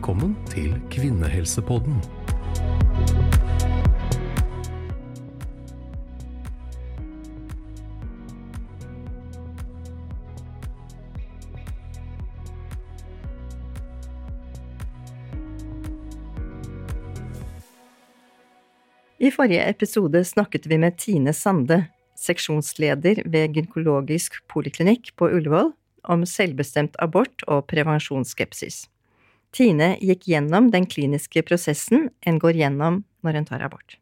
Velkommen til Kvinnehelsepodden. I forrige episode snakket vi med Tine Sande, seksjonsleder ved gynekologisk poliklinikk på Ullevål, om selvbestemt abort og prevensjonsskepsis. Tine gikk gjennom den kliniske prosessen en går gjennom når en tar abort.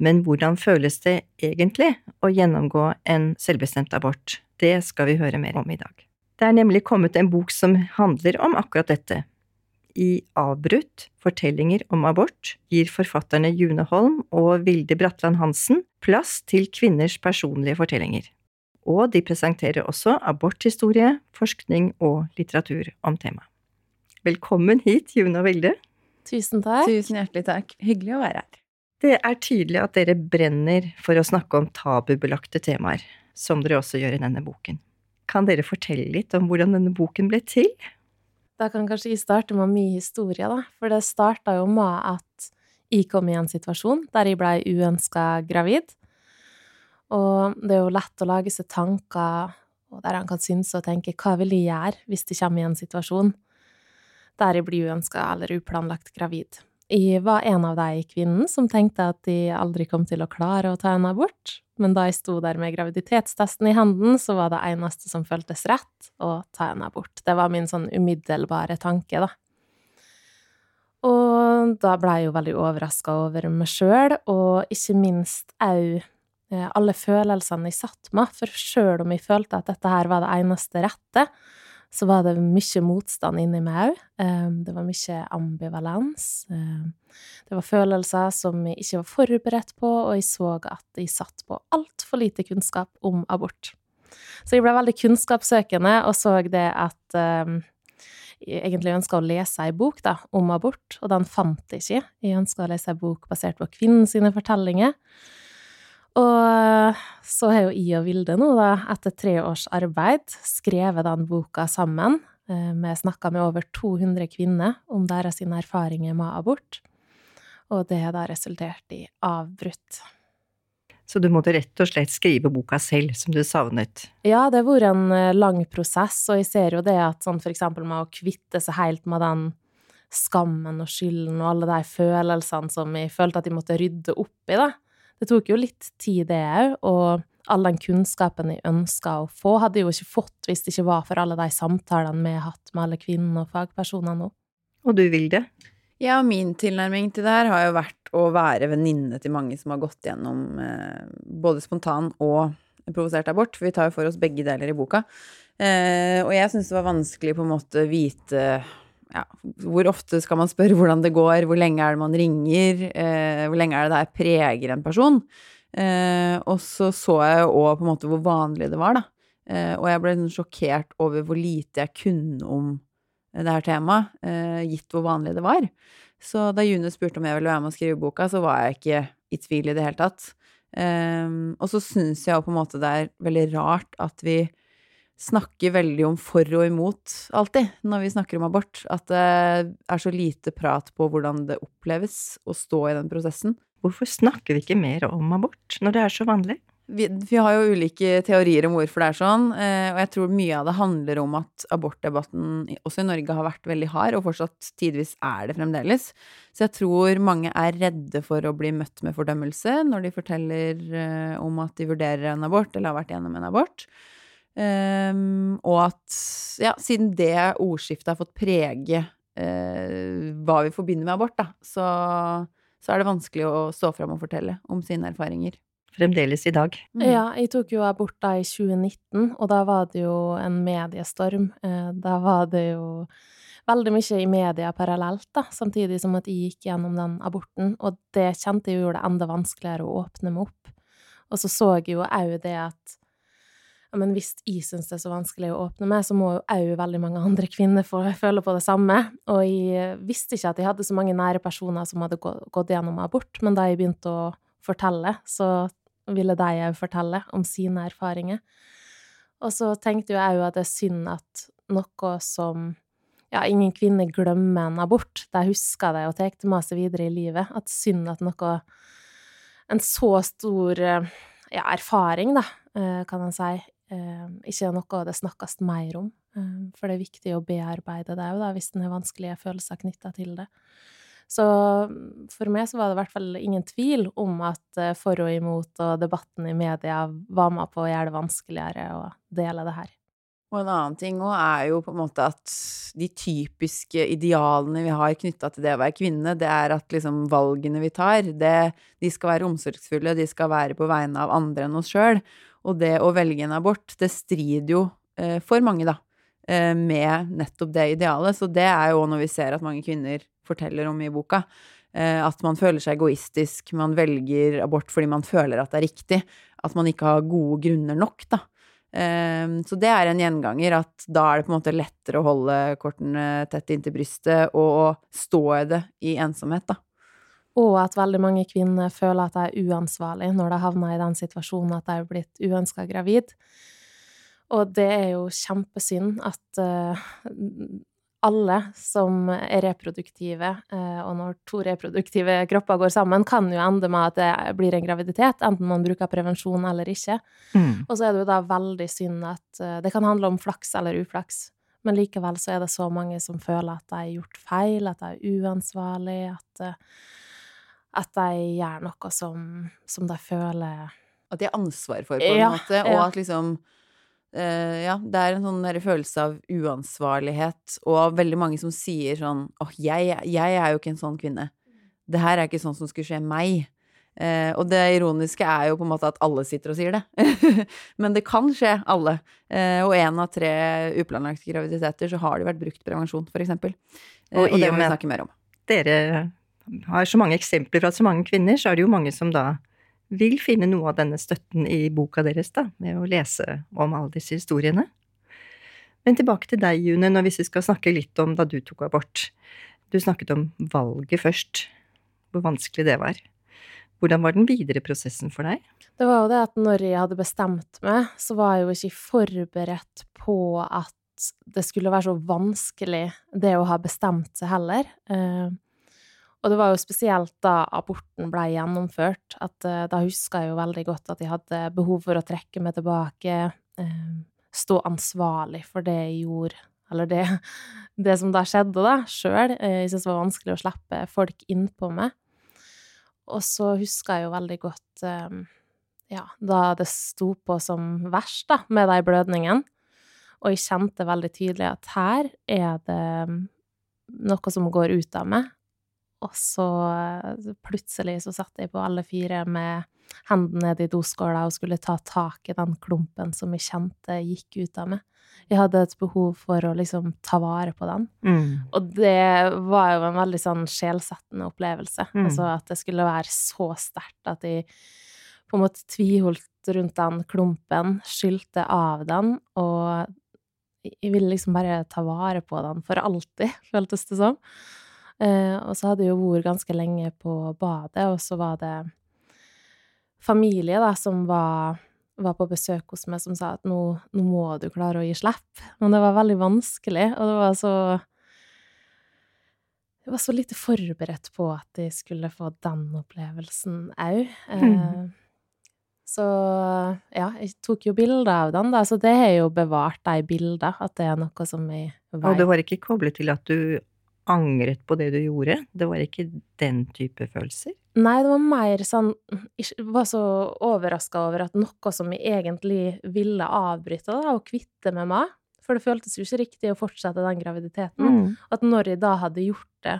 Men hvordan føles det egentlig å gjennomgå en selvbestemt abort? Det skal vi høre mer om i dag. Det er nemlig kommet en bok som handler om akkurat dette, i Avbrutt fortellinger om abort gir forfatterne June Holm og Vilde Bratland Hansen plass til kvinners personlige fortellinger. Og de presenterer også aborthistorie, forskning og litteratur om temaet. Velkommen hit, June og Vilde. Tusen takk. Tusen hjertelig takk. Hyggelig å være her. Det er tydelig at dere brenner for å snakke om tabubelagte temaer, som dere også gjør i denne boken. Kan dere fortelle litt om hvordan denne boken ble til? Da kan kanskje jeg starte med mye historie, da. For det starta jo med at jeg kom i en situasjon der jeg blei uønska gravid. Og det er jo lett å lage seg tanker, og der han kan synes og tenke hva vil jeg gjøre hvis jeg kommer i en situasjon der jeg blir uønska eller uplanlagt gravid. Jeg var en av de kvinnene som tenkte at de aldri kom til å klare å ta en abort, men da jeg sto der med graviditetstesten i hendene, så var det eneste som føltes rett, å ta en abort. Det var min sånn umiddelbare tanke, da. Og da ble jeg jo veldig overraska over meg sjøl, og ikke minst òg eh, alle følelsene jeg satt med, for sjøl om jeg følte at dette her var det eneste rette, så var det mye motstand inni meg òg. Ehm, det var mye ambivalens. Ehm, det var følelser som jeg ikke var forberedt på, og jeg så at jeg satt på altfor lite kunnskap om abort. Så jeg ble veldig kunnskapssøkende og så det at ehm, jeg egentlig ønska å lese ei bok da, om abort, og den fant jeg ikke. Jeg ønska å lese ei bok basert på kvinnens fortellinger. Og så har jo jeg og Vilde nå, da, etter tre års arbeid, skrevet den boka sammen. Eh, vi snakka med over 200 kvinner om deres erfaringer med abort, og det har da resultert i avbrutt. Så du måtte rett og slett skrive boka selv, som du savnet? Ja, det har vært en eh, lang prosess, og jeg ser jo det at sånn for eksempel med å kvitte seg helt med den skammen og skylden og alle de følelsene som jeg følte at jeg måtte rydde opp i, da det tok jo litt tid, det òg, og all den kunnskapen jeg ønska å få, hadde jeg jo ikke fått hvis det ikke var for alle de samtalene vi har hatt med alle kvinnene og fagpersoner nå. Og du vil det? Ja, min tilnærming til det her har jo vært å være venninne til mange som har gått gjennom eh, både spontan og provosert abort, for vi tar jo for oss begge deler i boka. Eh, og jeg syns det var vanskelig på en måte vite ja, hvor ofte skal man spørre hvordan det går, hvor lenge er det man ringer, eh, hvor lenge er det det her preger en person? Eh, og så så jeg òg på en måte hvor vanlig det var, da. Eh, og jeg ble sånn sjokkert over hvor lite jeg kunne om det her temaet, eh, gitt hvor vanlig det var. Så da June spurte om jeg ville være med å skrive boka, så var jeg ikke i tvil i det hele tatt. Eh, og så syns jeg jo på en måte det er veldig rart at vi snakker veldig om for og imot alltid når vi snakker om abort. At det er så lite prat på hvordan det oppleves å stå i den prosessen. Hvorfor snakker vi ikke mer om abort når det er så vanlig? Vi, vi har jo ulike teorier om hvorfor det er sånn, eh, og jeg tror mye av det handler om at abortdebatten også i Norge har vært veldig hard, og fortsatt tidvis er det fremdeles. Så jeg tror mange er redde for å bli møtt med fordømmelse når de forteller eh, om at de vurderer en abort eller har vært gjennom en abort. Um, og at ja, siden det ordskiftet har fått prege uh, hva vi forbinder med abort, da, så, så, er det vanskelig å stå fram og fortelle om sine erfaringer. Fremdeles i dag. Mm. Ja, jeg tok jo abort da i 2019, og da var det jo en mediestorm. Uh, da var det jo veldig mye i media parallelt, da, samtidig som at jeg gikk gjennom den aborten, og det kjente jeg gjorde det enda vanskeligere å åpne meg opp. Og så så jeg jo òg det at men hvis jeg syns det er så vanskelig å åpne meg, så må jo òg veldig mange andre kvinner få føle på det samme. Og jeg visste ikke at jeg hadde så mange nære personer som hadde gått gjennom abort, men da jeg begynte å fortelle, så ville de òg fortelle om sine erfaringer. Og så tenkte jeg òg at det er synd at noe som ja, ingen kvinne glemmer en abort. De husker det og tar det med seg videre i livet. At synd at noe En så stor ja, erfaring, da, kan en si, ikke er noe det snakkes mer om. For det er viktig å bearbeide det òg, hvis en har vanskelige følelser knytta til det. Så mm, for meg så var det i hvert fall ingen tvil om at eh, for og imot og debatten i media var med på å gjøre det vanskeligere å dele det her. Og en annen ting òg er jo på en måte at de typiske idealene vi har knytta til det å være kvinne, det er at liksom valgene vi tar, det, de skal være omsorgsfulle, de skal være på vegne av andre enn oss sjøl. Og det å velge en abort, det strider jo eh, for mange, da, eh, med nettopp det idealet. Så det er jo når vi ser at mange kvinner forteller om i boka. Eh, at man føler seg egoistisk, man velger abort fordi man føler at det er riktig. At man ikke har gode grunner nok, da. Så det er en gjenganger at da er det på en måte lettere å holde kortene tett inntil brystet og stå i det i ensomhet, da. Og at veldig mange kvinner føler at de er uansvarlig når de havner i den situasjonen at de er blitt uønska gravid. Og det er jo kjempesynd at uh, alle som er reproduktive, uh, og når to reproduktive kropper går sammen, kan jo ende med at det blir en graviditet, enten man bruker prevensjon eller ikke. Mm. Og så er det jo da veldig synd at uh, det kan handle om flaks eller uflaks, men likevel så er det så mange som føler at de har gjort feil, at de er uansvarlig, at, at de gjør noe som, som de føler At de har ansvar for, på en ja, måte, og ja. at liksom Uh, ja, det er en sånn følelse av uansvarlighet, og veldig mange som sier sånn åh, oh, jeg, jeg, er jo ikke en sånn kvinne. Det her er ikke sånn som skulle skje meg. Uh, og det ironiske er jo på en måte at alle sitter og sier det. Men det kan skje alle. Uh, og én av tre uplanlagte graviditeter så har det vært brukt prevensjon, for eksempel. og, og det må vi snakke mer om. Dere har så mange eksempler fra så mange kvinner, så er det jo mange som da vil finne noe av denne støtten i boka deres, da, med å lese om alle disse historiene. Men tilbake til deg, June, når vi skal snakke litt om da du tok abort. Du snakket om valget først, hvor vanskelig det var. Hvordan var den videre prosessen for deg? Det var jo det at når jeg hadde bestemt meg, så var jeg jo ikke forberedt på at det skulle være så vanskelig, det å ha bestemt seg heller. Og det var jo spesielt da aborten ble gjennomført, at uh, da huska jeg jo veldig godt at jeg hadde behov for å trekke meg tilbake, uh, stå ansvarlig for det jeg gjorde, eller det, det som da skjedde, da, sjøl. Uh, jeg syntes det var vanskelig å slippe folk innpå meg. Og så huska jeg jo veldig godt ja, da det sto på som verst, da, med de blødningene. Og jeg kjente veldig tydelig at her er det noe som går ut av meg, og så plutselig så satt jeg på alle fire med hendene nede i doskåla og skulle ta tak i den klumpen som jeg kjente gikk ut av meg. Jeg hadde et behov for å liksom ta vare på den. Mm. Og det var jo en veldig sånn sjelsettende opplevelse. Mm. Altså at det skulle være så sterkt at jeg på en måte tviholdt rundt den klumpen, skylte av den, og jeg ville liksom bare ta vare på den for alltid, føltes det som. Eh, og så hadde jeg jo vært ganske lenge på badet, og så var det familie da, som var, var på besøk hos meg, som sa at nå, nå, må du klare å gi slipp. Men det var veldig vanskelig, og det var så Jeg var så lite forberedt på at jeg skulle få den opplevelsen òg. Eh, mm. Så ja, jeg tok jo bilder av den, da, så det har jo bevart de bildene, at det er noe som jeg veit. Og det var ikke koblet til at du angret på det du gjorde? Det var ikke den type følelser? Nei, det var mer sånn Jeg var så overraska over at noe som jeg egentlig ville avbryte, da, og kvitte med meg For det føltes jo ikke riktig å fortsette den graviditeten. Mm. At når jeg da hadde gjort det,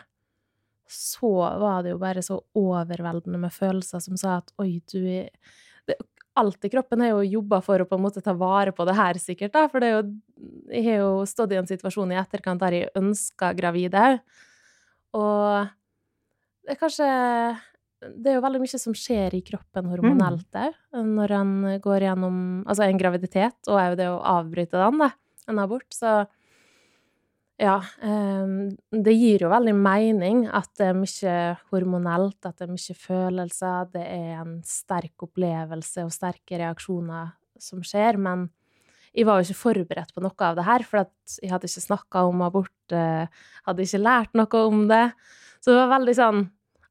så var det jo bare så overveldende med følelser som sa at oi, du er alt i kroppen har jo jobba for å på en måte ta vare på det her, sikkert, da. For det er jo Jeg har jo stått i en situasjon i etterkant der jeg ønska gravid òg. Og det er kanskje Det er jo veldig mye som skjer i kroppen hormonelt òg, mm. når en går gjennom Altså en graviditet, og òg det å avbryte den, da. En abort. Så ja, ehm, det gir jo veldig mening at det er mye hormonelt, at det er mye følelser, det er en sterk opplevelse og sterke reaksjoner som skjer, men jeg var jo ikke forberedt på noe av det her, for jeg hadde ikke snakka om abort, eh, hadde ikke lært noe om det. Så det var veldig sånn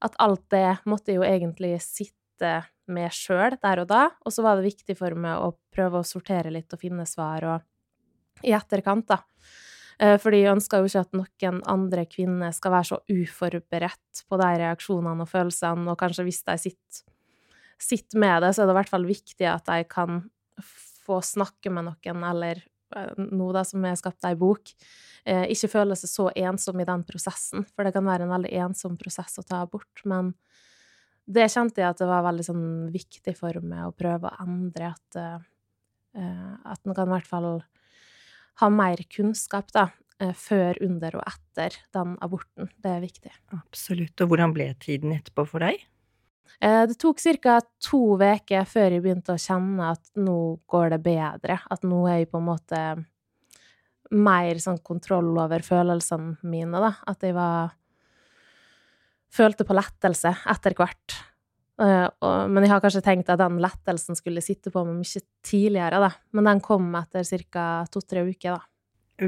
at alt det måtte jeg jo egentlig sitte med sjøl der og da, og så var det viktig for meg å prøve å sortere litt og finne svar og i etterkant, da. Eh, fordi jeg ønsker jo ikke at noen andre kvinner skal være så uforberedt på de reaksjonene og følelsene, og kanskje hvis de sitter, sitter med det, så er det i hvert fall viktig at de kan få snakke med noen, eller eh, noe da som er skapt ei bok, eh, ikke føle seg så ensom i den prosessen, for det kan være en veldig ensom prosess å ta abort, men det kjente jeg at det var veldig sånn viktig for meg å prøve å endre, at, uh, at en kan i hvert fall ha mer kunnskap, da, før, under og etter den aborten. Det er viktig. Absolutt. Og hvordan ble tiden etterpå for deg? Eh, det tok ca. to uker før jeg begynte å kjenne at nå går det bedre. At nå er jeg på en måte mer sånn kontroll over følelsene mine, da. At jeg var Følte på lettelse etter hvert. Uh, men jeg har kanskje tenkt at den lettelsen skulle sitte på meg mye tidligere, da. Men den kom etter ca. to-tre uker, da.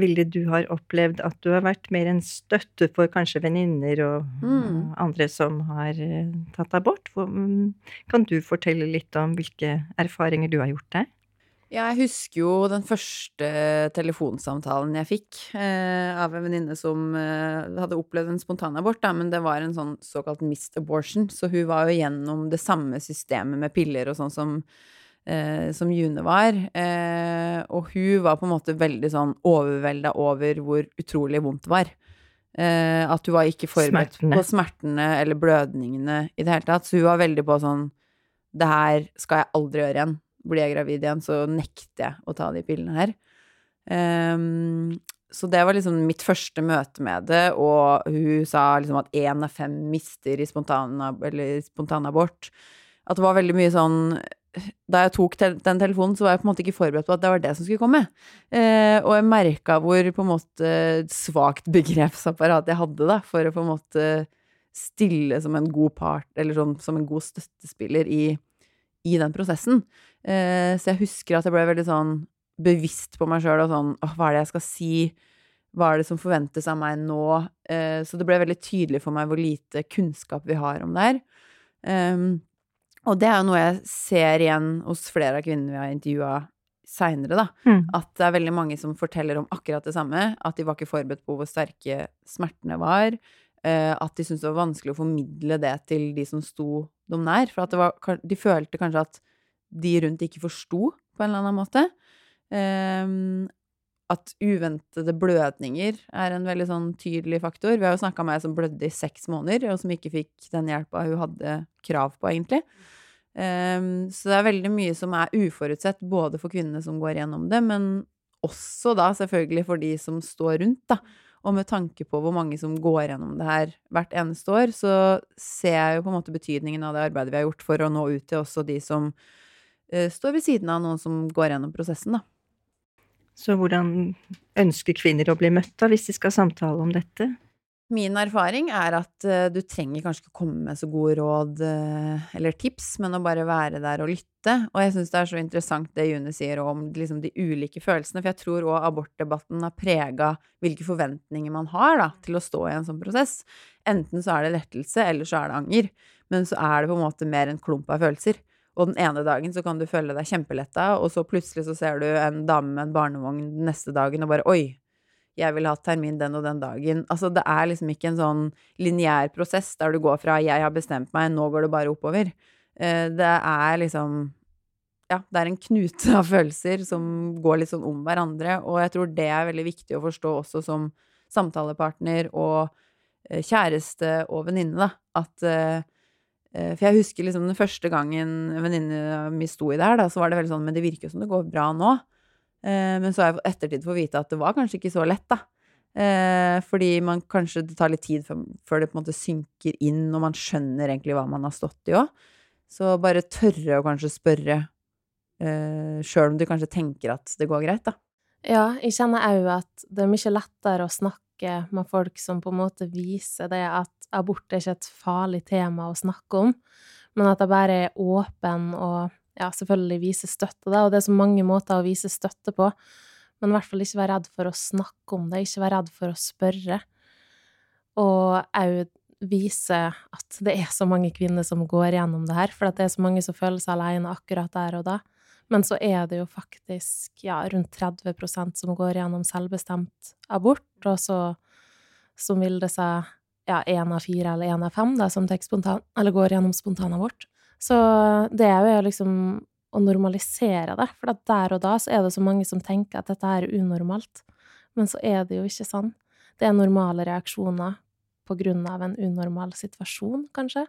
Vilde, du har opplevd at du har vært mer en støtte for kanskje venninner og, Mm. andre som har eh, tatt abort. Mm, Kan du fortelle litt om hvilke erfaringer du har gjort deg? Ja, jeg husker jo den første telefonsamtalen jeg fikk eh, av en venninne som eh, hadde opplevd en spontanabort, da, men det var en sånn såkalt missed abortion, så hun var jo gjennom det samme systemet med piller og sånn som, eh, som June var. Eh, og hun var på en måte veldig sånn overvelda over hvor utrolig vondt det var. Eh, at hun var ikke forberedt Smertene. på smertene eller blødningene i det hele tatt. Så hun var veldig på sånn Det her skal jeg aldri gjøre igjen. Blir jeg gravid igjen, så nekter jeg å ta de pillene her. Um, så det var liksom mitt første møte med det, og hun sa liksom at én av fem mister i spontanabort. eller spontanabort. At det var veldig mye sånn Da jeg tok den telefonen, så var jeg på en måte ikke forberedt på at det var det som skulle komme. Eh, og jeg merka hvor på en måte svakt begrepsapparat jeg hadde, da, for å på en måte stille som en god part, eller sånn som en god støttespiller i, i den prosessen. Eh, så jeg husker at jeg ble veldig sånn bevisst på meg sjøl og sånn åh, hva er det jeg skal si? Hva er det som forventes av meg nå? Eh, så det ble veldig tydelig for meg hvor lite kunnskap vi har om det her. Ehm, og det er jo noe jeg ser igjen hos flere av kvinnene vi har intervjua seinere, da. Mm. At det er veldig mange som forteller om akkurat det samme. At de var ikke forberedt på hvor sterke smertene var. eh, at de syntes det var vanskelig å formidle det til de som sto dem nær. For at det var, de følte kanskje at de rundt ikke forsto på en eller annen måte. Ehm, at uventede blødninger er en veldig sånn tydelig faktor. Vi har jo snakka med ei som blødde i seks måneder, og som ikke fikk den hjelpa hun hadde krav på, egentlig. Um, så det er veldig mye som er uforutsett, både for kvinnene som går gjennom det, men også da selvfølgelig for de som står rundt, da. Og med tanke på hvor mange som går gjennom det her hvert eneste år, så ser jeg jo på en måte betydningen av det arbeidet vi har gjort for å nå ut til også de som uh, står ved siden av noen som går gjennom prosessen, da. Så hvordan ønsker kvinner å bli møtt da, hvis de skal samtale om dette? Min erfaring er at eh, du trenger kanskje ikke komme med så gode råd eh, eller tips, men å bare være der og lytte. Og jeg syns det er så interessant det June sier om liksom, de ulike følelsene, for jeg tror òg abortdebatten har prega hvilke forventninger man har da, til å stå i en sånn prosess. Enten så er det lettelse, eller så er det anger. Men så er det på en måte mer en klump av følelser. Og den ene dagen så kan du føle deg kjempeletta, og så plutselig så ser du en dame med en barnevogn den neste dagen og bare oi, jeg ville hatt termin den og den dagen. Altså, det er liksom ikke en sånn lineær prosess der du går fra 'jeg har bestemt meg, nå går det bare oppover'. Eh, Det er liksom Ja, det er en knute av følelser som går litt sånn om hverandre, og jeg tror det er veldig viktig å forstå også som samtalepartner og eh, kjæreste og venninne, da. At eh, For jeg husker liksom den første gangen venninna mi sto i det her, da, så var det veldig sånn Men det virker som det går bra nå. Eh, Men så har jeg i ettertid fått vite at det var kanskje ikke så lett, da. Eh, fordi man kanskje det tar litt tid før, det på en måte synker inn, og man skjønner egentlig hva man har stått i òg. Så bare tørre å kanskje spørre, eh, sjøl om du kanskje tenker at det går greit, da. Ja, jeg kjenner òg at det er mye lettere å snakke med folk som på en måte viser det at abort er ikke et farlig tema å snakke om, men at det bare er åpen og ja, selvfølgelig viser støtte, da, og det er så mange måter å vise støtte på, men i hvert fall ikke være redd for å snakke om det, ikke være redd for å spørre. Og òg vise at det er så mange kvinner som går gjennom det her, for det er så mange som føler seg alene akkurat der og da. Men så er det jo faktisk ja, rundt 30% som går gjennom selvbestemt abort, og så som vil det seg ja, én av fire eller én av fem da, som spontan, går gjennom spontanabort. Så det er jo liksom å normalisere det, for der og da så er det så mange som tenker at dette er unormalt. Men så er det jo ikke sånn. Det er normale reaksjoner på grunn av en unormal situasjon, kanskje.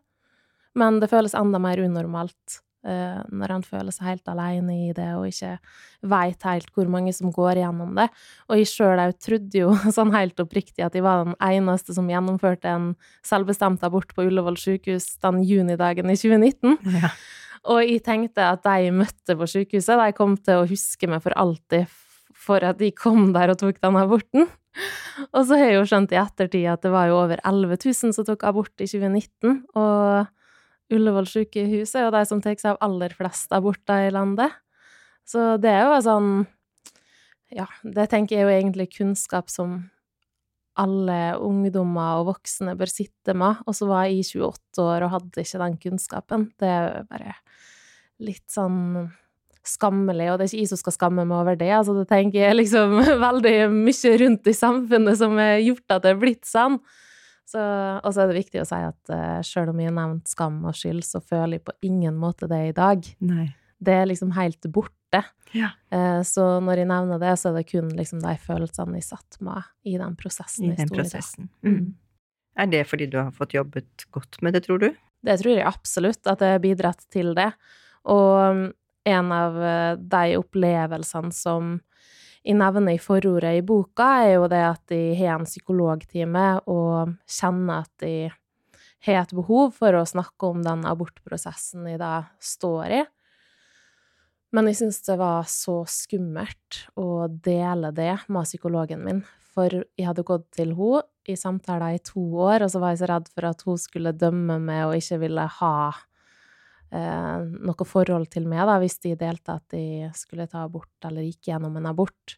Men det føles enda mer unormalt når han føler seg helt alene i det og ikke veit helt hvor mange som går gjennom det. Og jeg sjøl òg trodde jo sånn helt oppriktig at jeg var den eneste som gjennomførte en selvbestemt abort på Ullevål sykehus den junidagen i 2019. Ja. Og jeg tenkte at de jeg møtte på sykehuset, de kom til å huske meg for alltid for at de kom der og tok den aborten. Og så har jeg jo skjønt i ettertid at det var jo over 11 000 som tok abort i 2019, og Ullevål sykehus er jo de som tar seg av aller flest aborter i landet. Så det er jo sånn Ja, det tenker jeg er jo egentlig kunnskap som alle ungdommer og voksne bør sitte med, og så var jeg 28 år og hadde ikke den kunnskapen. Det er jo bare litt sånn skammelig, og det er ikke jeg som skal skamme meg over det. Altså, det tenker jeg liksom veldig mye rundt i samfunnet som har gjort at det er blitt sånn. Så, og så er det viktig å si at uh, selv om jeg har nevnt skam og skyld, så føler jeg på ingen måte det i dag. Nei. Det er liksom helt borte. Ja. Uh, så når jeg nevner det, så er det kun liksom de følelsene jeg satt med i den prosessen. I den prosessen. Mm. Er det fordi du har fått jobbet godt med det, tror du? Det tror jeg absolutt, at det har bidratt til det. Og en av eh, de opplevelsene som jeg nevner i forordet i boka, er jo det at de har en psykologtime og kjenner at de har et behov for å snakke om den abortprosessen de da står i. Men jeg syns det var så skummelt å dele det med psykologen min, for jeg hadde gått til henne i samtaler i to år, og så var jeg så redd for at hun skulle dømme meg og ikke ville ha noe forhold til meg, da, hvis de delte at de skulle ta abort eller gikk gjennom en abort.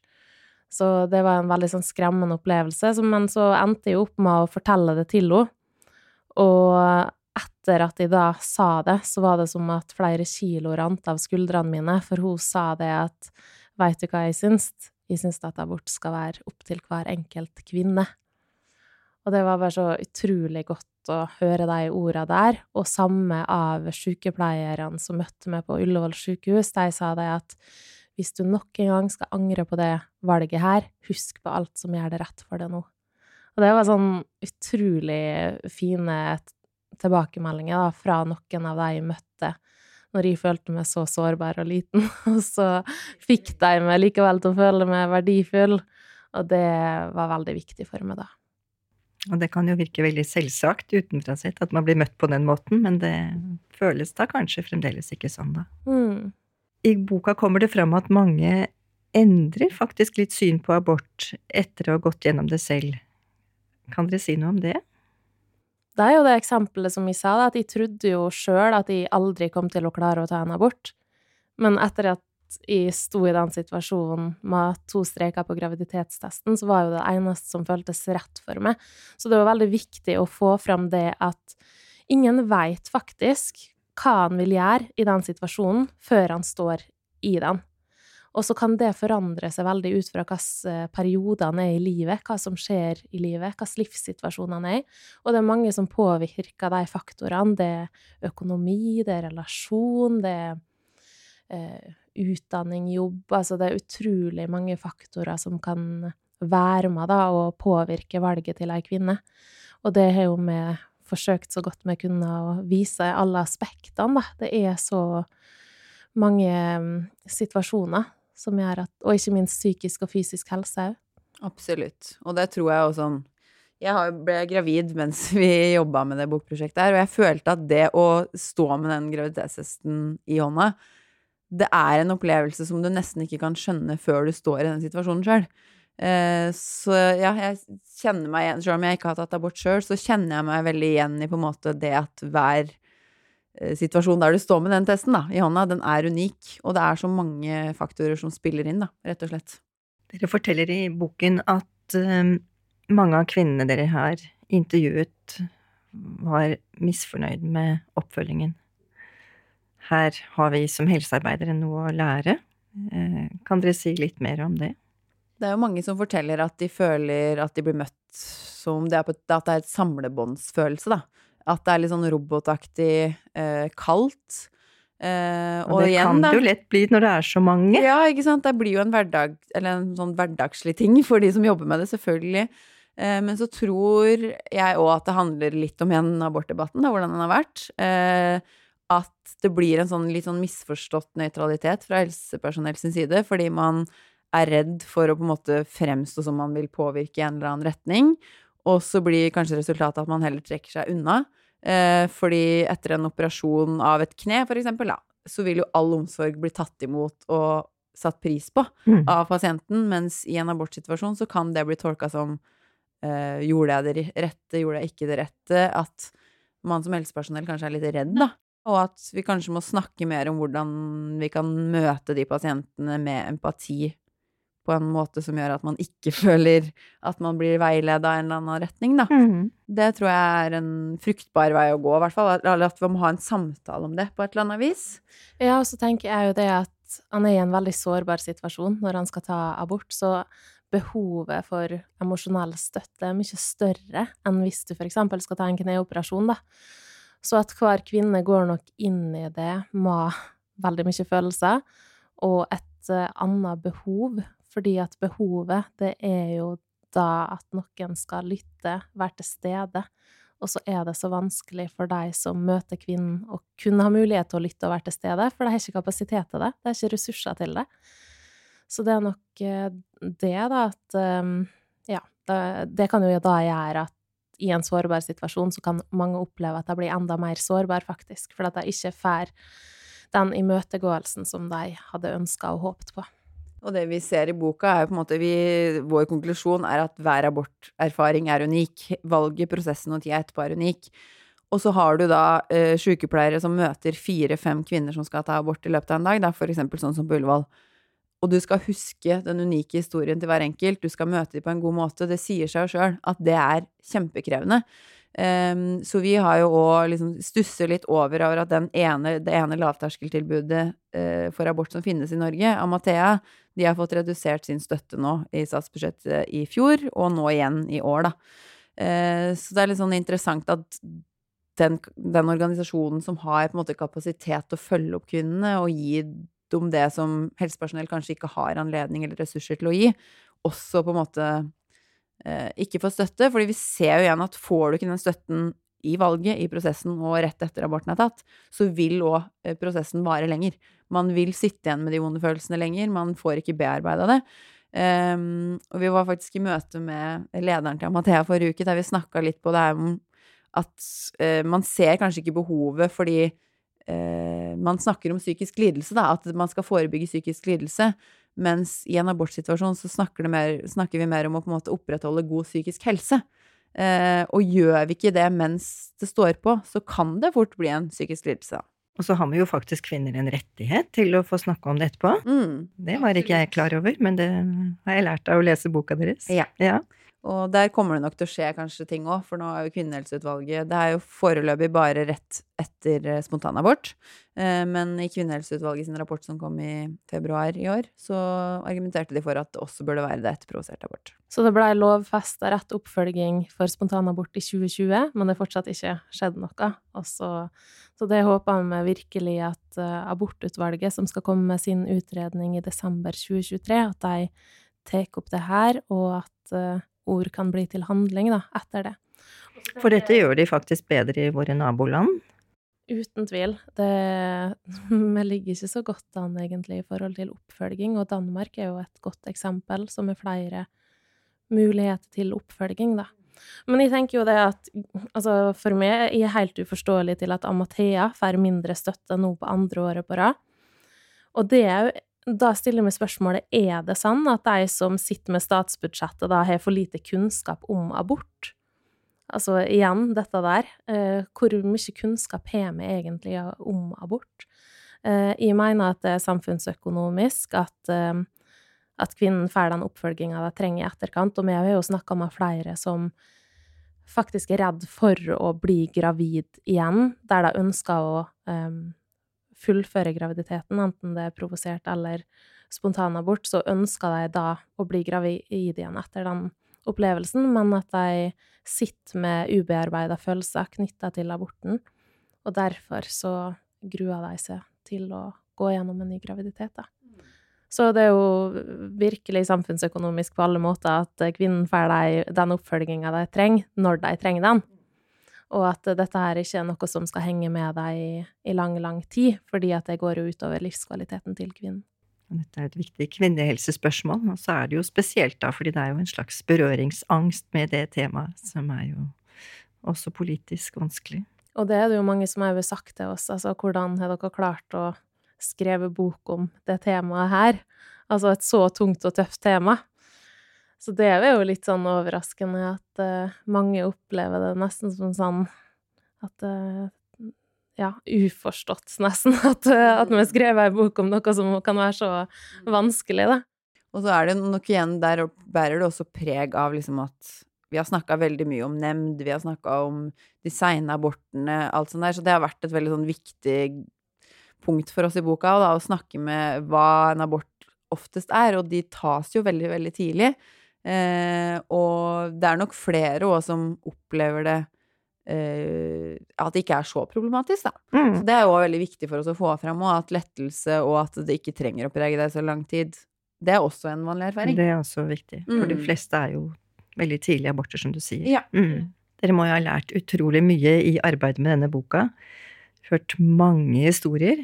Så det var en veldig sånn skremmende opplevelse. Men så endte jeg opp med å fortelle det til henne. Og etter at jeg da sa det, så var det som at flere kilo rant av skuldrene mine, for hun sa det at Veit du hva jeg syns? Jeg syns at abort skal være opp til hver enkelt kvinne. Og det var bare så utrolig godt å høre de ordene der. Og samme av sykepleierne som møtte meg på Ullevål sykehus. De sa det at hvis du nok en gang skal angre på det valget her, husk på alt som gjør det rett for deg nå. Og det var sånn utrolig fine tilbakemeldinger da, fra noen av de jeg møtte når jeg følte meg så sårbar og liten. Og så fikk de meg likevel til å føle meg verdifull, og det var veldig viktig for meg da. Og det kan jo virke veldig selvsagt utenfra sett at man blir møtt på den måten, men det føles da kanskje fremdeles ikke sånn, da. Mm. I boka kommer det fram at mange endrer faktisk litt syn på abort etter å ha gått gjennom det selv. Kan dere si noe om det? Det er jo det eksempelet som jeg sa, at jeg trodde jo sjøl at jeg aldri kom til å klare å ta en abort. Men etter at jeg sto i den situasjonen med to streker på graviditetstesten, så var jo det eneste som føltes rett for meg. Så det var veldig viktig å få fram det at ingen veit faktisk hva han vil gjøre i den situasjonen, før han står i den. Og så kan det forandre seg veldig ut fra hvilke eh, perioder han er i livet, hva som skjer i livet, hvilken livssituasjon han er i. Og det er mange som påvirker de faktorene. Det er økonomi, det er relasjon, det er eh, utdanning, jobb Altså det er utrolig mange faktorer som kan være med da, og påvirke valget til ei kvinne. Og det har jo vi forsøkt så godt vi kunne å vise alle aspektene, da. Det er så mange mm, situasjoner som gjør at Og ikke minst psykisk og fysisk helse òg. Absolutt. Og det tror jeg også sånn jeg ble gravid mens vi jobba med det bokprosjektet her, og jeg følte at det å stå med den graviditetshesten i hånda, det er en opplevelse som du nesten ikke kan skjønne før du står i den situasjonen sjøl. Eh, så ja, jeg kjenner meg igjen Selv om jeg ikke har tatt abort sjøl, så kjenner jeg meg veldig igjen i på en måte det at hver eh, situasjon der du står med den testen da, i hånda, den er unik. Og det er så mange faktorer som spiller inn, da, rett og slett. Dere forteller i boken at um, mange av kvinnene dere har intervjuet, var misfornøyd med oppfølgingen. Her har vi som helsearbeidere noe å lære. Eh, kan dere si litt mer om det? Det er jo mange som forteller at de føler at de blir møtt som det er, på, at det er et samlebåndsfølelse, da. At det er litt sånn robotaktig eh, kaldt. Eh, og, og det igjen, kan det jo lett bli når det er så mange. Ja, ikke sant. Det blir jo en hverdag, eller en sånn hverdagslig ting for de som jobber med det, selvfølgelig. Eh, men så tror jeg òg at det handler litt om igjen abortdebatten, da, hvordan den har vært. Eh, at det blir en sånn litt sånn misforstått nøytralitet fra helsepersonell sin side, fordi man er redd for å på en måte fremstå som man vil påvirke i en eller annen retning. Og så blir kanskje resultatet at man heller trekker seg unna. Eh, fordi etter en operasjon av et kne, for eksempel, da, så vil jo all omsorg bli tatt imot og satt pris på mm. av pasienten, mens i en abortsituasjon så kan det bli tolka som eh, Gjorde jeg det rette, gjorde jeg ikke det rette? At man som helsepersonell kanskje er litt redd, da. Og at vi kanskje må snakke mer om hvordan vi kan møte de pasientene med empati på en måte som gjør at man ikke føler at man blir veileda i en eller annen retning, da. Mm. Det tror jeg er en fruktbar vei å gå, i hvert fall. Eller at vi må ha en samtale om det på et eller annet vis. Ja, og så tenker jeg jo det at han er i en veldig sårbar situasjon når han skal ta abort, så behovet for emosjonell støtte er mye større enn hvis du eksempel skal ta en kneoperasjon, da. Så at hver kvinne går nok inn i det med veldig mye følelser og et uh, annet behov fordi at behovet, det er jo da at noen skal lytte, være til stede. Og så er det så vanskelig for de som møter kvinnen, å kunne ha mulighet til å lytte og være til stede, for de har ikke kapasitet til det. De har ikke ressurser til det. Så det er nok eh, det, da, at ehm, Ja, det, det kan jo da gjøre at i en sårbar situasjon så kan mange oppleve at de blir enda mer sårbar, faktisk, for at de ikke får den imøtegåelsen som de hadde ønska og håpet på. Og det vi ser i boka, er på en måte vi, Vår konklusjon er at hver aborterfaring er unik. Valget, prosessen og tida etterpå er unik. Og så har du da eh, sykepleiere som møter fire-fem kvinner som skal ta abort i løpet av en dag, Det for eksempel sånn som på Ullevål. Og du skal huske den unike historien til hver enkelt, du skal møte dem på en god måte. Det sier seg jo sjøl at det er kjempekrevende. Um, så vi har jo òg liksom stusser litt over, over at ene, det ene lavterskeltilbudet uh, for abort som finnes i Norge, Amathea, de har fått redusert sin støtte nå i statsbudsjettet i fjor, og nå igjen i år, da. Uh, så det er litt sånn interessant at den, den, organisasjonen som har på en måte kapasitet til å følge opp kvinnene og gi dem det som helsepersonell kanskje ikke har anledning eller ressurser til å gi, også på en måte eh, ikke får støtte. fordi vi ser jo igjen at får du ikke den støtten i valget, i prosessen og rett etter aborten er tatt, så vil òg eh, prosessen vare lenger. Man vil sitte igjen med de vonde følelsene lenger, man får ikke bearbeida det. Um, og vi var faktisk i møte med lederen til Amathea forrige uke, der vi snakka litt på det her om at uh, man ser kanskje ikke behovet fordi man snakker om psykisk lidelse, da, at man skal forebygge psykisk lidelse. Mens i en abortsituasjon så snakker, mer, snakker, vi mer om å på en måte opprettholde god psykisk helse. Eh, og gjør vi ikke det mens det står på, så kan det fort bli en psykisk lidelse. Og så har vi jo faktisk kvinner en rettighet til å få snakke om det etterpå. Mm. Det var ikke jeg klar over, men det har jeg lært av å lese boka deres. Ja. ja. Og der kommer det nok til å skje kanskje ting òg, for nå er jo Kvinnehelseutvalget Det er jo foreløpig bare rett etter eh, spontanabort. Eh, men i Kvinnehelseutvalget sin rapport som kom i februar i år, så argumenterte de for at det også burde være det etter provosert abort. Så det blei lovfesta rett oppfølging for spontanabort i 2020, men det er fortsatt ikke skjedd noe. Så, så, det håper vi virkelig at uh, abortutvalget, som skal komme med sin utredning i desember 2023, at de tar opp det her, og at ord kan bli til handling da, etter det. For dette gjør de faktisk bedre i våre naboland? Uten tvil. Det Vi ligger ikke så godt an, egentlig, i forhold til oppfølging, og Danmark er jo et godt eksempel, som er flere muligheter til oppfølging, da. Men jeg tenker jo det at altså for meg er det helt uforståelig til at Amathea får mindre støtte nå på andre året på rad. Og det er jo da stiller vi spørsmålet er det sånn at de som sitter med statsbudsjettet, da har for lite kunnskap om abort. Altså igjen, dette der. Eh, hvor mye kunnskap har vi egentlig om abort? Eh, jeg mener at det er samfunnsøkonomisk at, eh, at kvinnen får den oppfølginga de trenger i etterkant. Og vi har jo snakka med flere som faktisk er redd for å bli gravid igjen, der de ønsker å fullføre graviditeten, enten det er provosert eller spontanabort, så ønsker de da å bli gravid igjen etter den opplevelsen, men at de sitter med ubearbeida følelser knytta til aborten. Og derfor så gruer de seg til å gå gjennom en ny graviditet, da. Så det er jo virkelig samfunnsøkonomisk på alle måter at kvinnen får den oppfølginga de trenger, når de trenger den. Og at dette her ikke er noe som skal henge med deg i, i lang, lang tid, fordi at det går jo utover livskvaliteten til kvinnen. Dette er et viktig kvinnehelsespørsmål, og så er det jo spesielt da, fordi det er jo en slags berøringsangst med det temaet, som er jo også politisk vanskelig. Og det er det jo mange som har sagt til oss, altså hvordan har dere klart å skrive bok om det temaet her? Altså et så tungt og tøft tema. Så det er jo litt sånn overraskende at uh, mange opplever det nesten som sånn at uh, ja, uforstått, nesten, at, uh, at vi har skrevet ei bok om noe som kan være så vanskelig, da. Og så er det nok igjen der bærer det også preg av liksom at vi har snakka veldig mye om nemnd, vi har snakka om de seine abortene, alt sånt der, så det har vært et veldig sånn viktig punkt for oss i boka, da, å snakke med hva en abort oftest er, og de tas jo veldig, veldig tidlig. Eh, og det er nok flere òg som opplever det eh, At det ikke er så problematisk, da. Mm. Så det er jo veldig viktig for oss å få fram òg, at lettelse og at det ikke trenger å prege deg så lang tid, det er også en vanlig erfaring. Det er også viktig. For mm. de fleste er jo veldig tidlige aborter, som du sier. Ja. Mm. Dere må jo ha lært utrolig mye i arbeidet med denne boka. Hørt mange historier.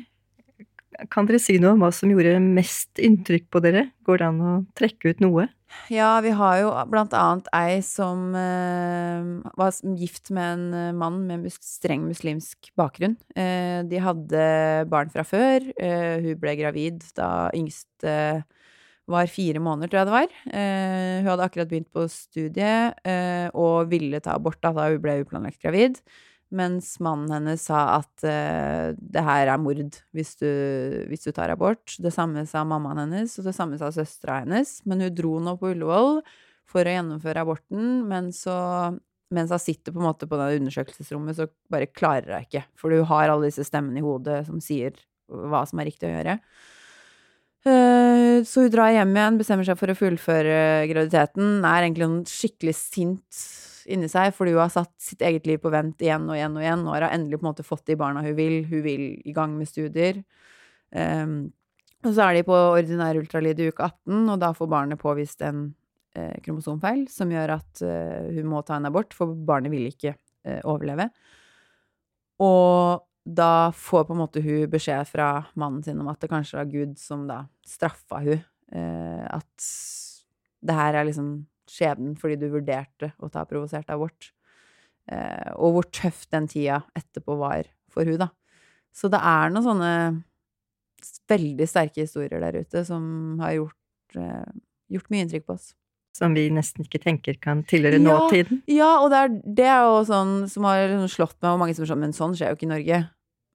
Kan dere si noe om hva som gjorde mest inntrykk på dere? Går det an å trekke ut noe? Ja, vi har jo blant annet ei som eh, var gift med en eh, mann med streng muslimsk bakgrunn. Eh, de hadde barn fra før. Eh, hun ble gravid da yngste var fire måneder, tror jeg det var. Eh, hun hadde akkurat begynt på studiet eh, og ville ta abort da hun ble uplanlagt gravid. Mens mannen hennes sa at uh, det her er mord hvis du, hvis du, tar abort. Det samme sa mammaen hennes, og det samme sa søstera hennes. Men hun dro nå på Ullevål for å gjennomføre aborten, men så mens hun sitter på en måte på det undersøkelsesrommet, så bare klarer hun ikke. For hun har alle disse stemmene i hodet som sier hva som er riktig å gjøre. Uh, så hun drar hjem igjen, bestemmer seg for å fullføre graviditeten. Er egentlig en skikkelig sint inni seg, fordi hun har satt sitt eget liv på vent igjen og igjen og igjen. Nå har endelig på en måte fått de barna hun vil. Hun vil i gang med studier. Um, og så er de på ordinær ultralyd i uke 18, og da får barnet påvist en eh, kromosomfeil som gjør at eh, hun må ta en abort, for barnet vil ikke eh, overleve. Og da får på en måte hun beskjed fra mannen sin om at det kanskje var Gud som da straffa hun. Eh, at det her er liksom skjebnen fordi du vurderte å ta provosert abort. Eh, og hvor tøff den tida etterpå var for hun, da. Så det er noen sånne veldig sterke historier der ute som har gjort, eh, gjort mye inntrykk på oss. Som vi nesten ikke tenker kan tilhøre ja, nåtiden? Ja, og det er, det er jo sånn som har liksom slått meg, og mange som er sånn Men sånn skjer jo ikke i Norge.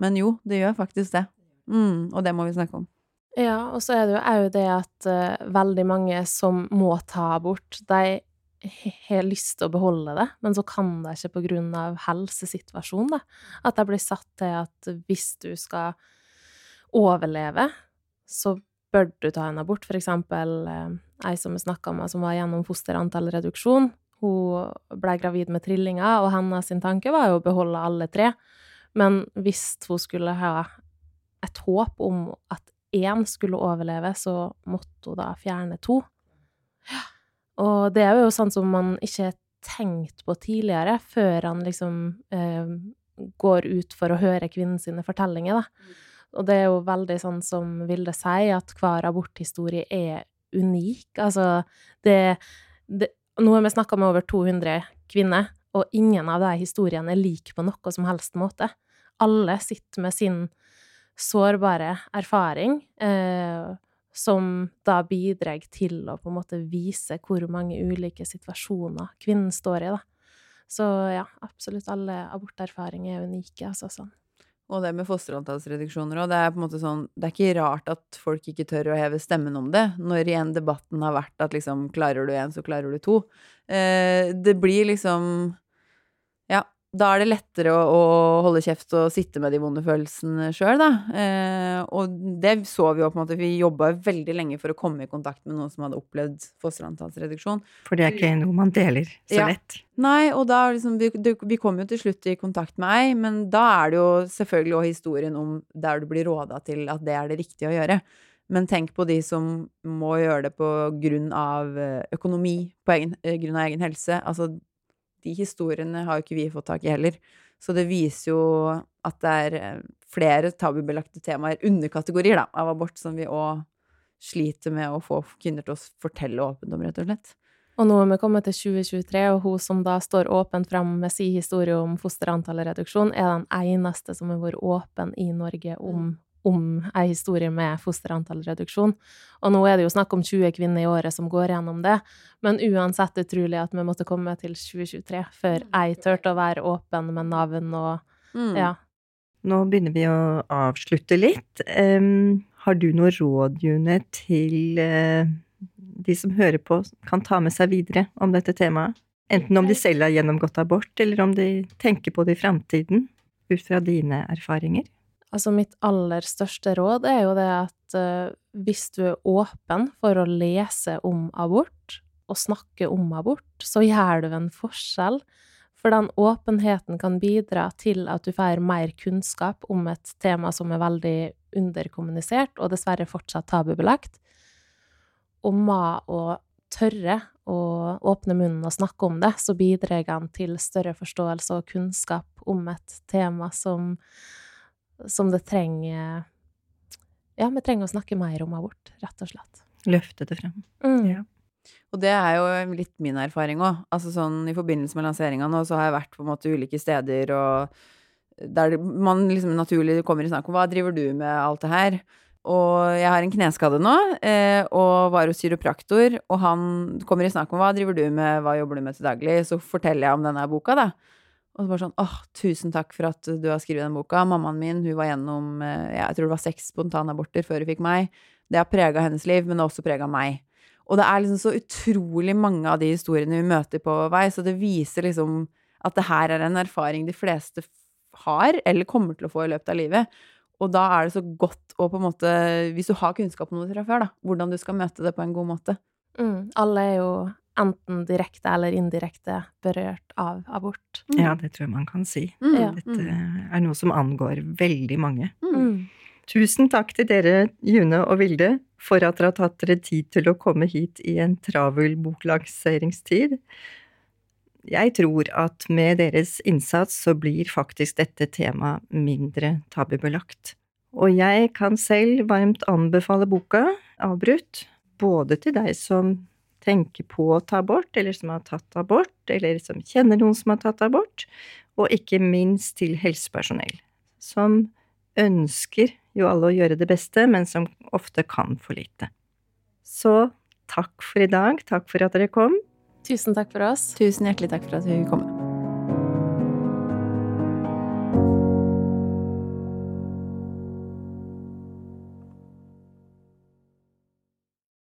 Men jo, det gjør faktisk det. Mm, og det må vi snakke om. Ja, og så er det jo òg det at uh, veldig mange som må ta abort, de har lyst til å beholde det, men så kan de ikke på grunn av helsesituasjonen, da. At de blir satt til at hvis du skal overleve, så bør du ta en abort. For eksempel uh, ei som vi snakka med, som var gjennom fosterantallreduksjon. Hun ble gravid med trillinger, og hennes tanke var jo å beholde alle tre. Men hvis hun skulle ha et håp om at én skulle overleve, så måtte hun da fjerne to. Og det er jo sånn som man ikke har tenkt på tidligere, før han liksom eh, går ut for å høre kvinnen sine fortellinger, da. Og det er jo veldig sånn som Vilde sier, at hver aborthistorie er unik. Altså, det, det Nå har vi snakka med over 200 kvinner, og ingen av de historiene er like på noe som helst måte. Alle sitter med sin sårbare erfaring, eh, som da bidrar til å på en måte vise hvor mange ulike situasjoner kvinnen står i, da. Så ja, absolutt alle aborterfaringer er unike, altså sånn. Og det med fosterantallsreduksjoner òg, det er sånn Det er ikke rart at folk ikke tør å heve stemmen om det, når igjen debatten har vært at liksom klarer du én, så klarer du to. Eh, det blir liksom da er det lettere å, å, holde kjeft og sitte med de vonde følelsene sjøl, da. Eh, og det så vi jo på en måte Vi jobba veldig lenge for å komme i kontakt med noen som hadde opplevd fosterantallsreduksjon. For det er ikke noe man deler så Ja. lett. Nei, og da liksom Vi, vi kom jo til slutt i kontakt med ei, men da er det jo selvfølgelig òg historien om der du blir råda til at det er det riktige å gjøre. Men tenk på de som må gjøre det på grunn av eh, økonomi, på egen, eh, grunn av egen helse. Altså, de historiene har jo ikke vi fått tak i heller. Så det viser jo at det er eh, flere tabubelagte temaer, underkategorier da, av abort, som vi òg sliter med å få kvinner til å fortelle åpent om, rett og slett. Og nå er vi kommet til 2023, og hun som da står åpent fram med sin historie om fosterantallreduksjon, er den eneste som har vært åpen i Norge om, om ei historie med fosterantallreduksjon. Og nå er det jo snakk om 20 kvinner i året som går gjennom det, men uansett utrolig at vi måtte komme til 2023 før ei turte å være åpen med navn og Mm. ja. Nå begynner vi å avslutte litt. Um, har du noe råd, June, til uh, de som hører på, kan ta med seg videre om dette temaet? Enten om de selv har gjennomgått abort, eller om de tenker på det i framtiden, ut fra dine erfaringer? Altså, mitt aller største råd er jo det at uh, hvis du er åpen for å lese om abort, og snakke om abort, så gjør du en forskjell. For den åpenheten kan bidra til at du får mer kunnskap om et tema som er veldig underkommunisert, og dessverre fortsatt tabubelagt. Og med å tørre å åpne munnen og snakke om det, så bidrar han til større forståelse og kunnskap om et tema som som det trenger Ja, vi trenger å snakke mer om abort, rett og slett. Løfte det frem. Mm. Ja. Og det er jo litt min erfaring òg. Altså sånn i forbindelse med lanseringa nå, så har jeg vært på en måte ulike steder og der man liksom naturlig kommer i snakk om hva driver du med alt det her? Og jeg har en kneskade nå, eh, og var hos kiropraktor, og han kommer i snakk om hva driver du med, hva jobber du med til daglig? Så forteller jeg om denne boka, da. Og så bare sånn åh, tusen takk for at du har skrevet den boka. Mammaen min, hun var gjennom, eh, jeg tror det var seks spontanaborter før hun fikk meg. Det har prega hennes liv, men det har også prega meg. Og det er liksom så utrolig mange av de historiene vi møter på vei, så det viser liksom at det her er en erfaring de fleste har, eller kommer til å få i løpet av livet. Og da er det så godt å på en måte, hvis du har kunnskap om det fra før, da, hvordan du skal møte det på en god måte. Mm. Alle er jo enten direkte eller indirekte berørt av abort. Ja, det tror jeg man kan si. Mm, Dette mm, er noe som angår veldig mange. mm. Mm. Tusen takk til dere, June og Vilde, for at dere har tatt dere tid til å komme hit i en travel boklagseringstid. Jeg tror at med deres innsats så blir faktisk dette temaet mindre tabubelagt. Og jeg kan selv varmt anbefale boka, Avbrutt, både til deg som tenker på å ta abort, eller som har tatt abort, eller som kjenner noen som har tatt abort, og ikke minst til helsepersonell, som ønsker jo alle å gjøre det beste, men som ofte kan for lite. Så takk for i dag, takk for at dere kom. Tusen takk for oss. Tusen hjertelig takk for at vi kom.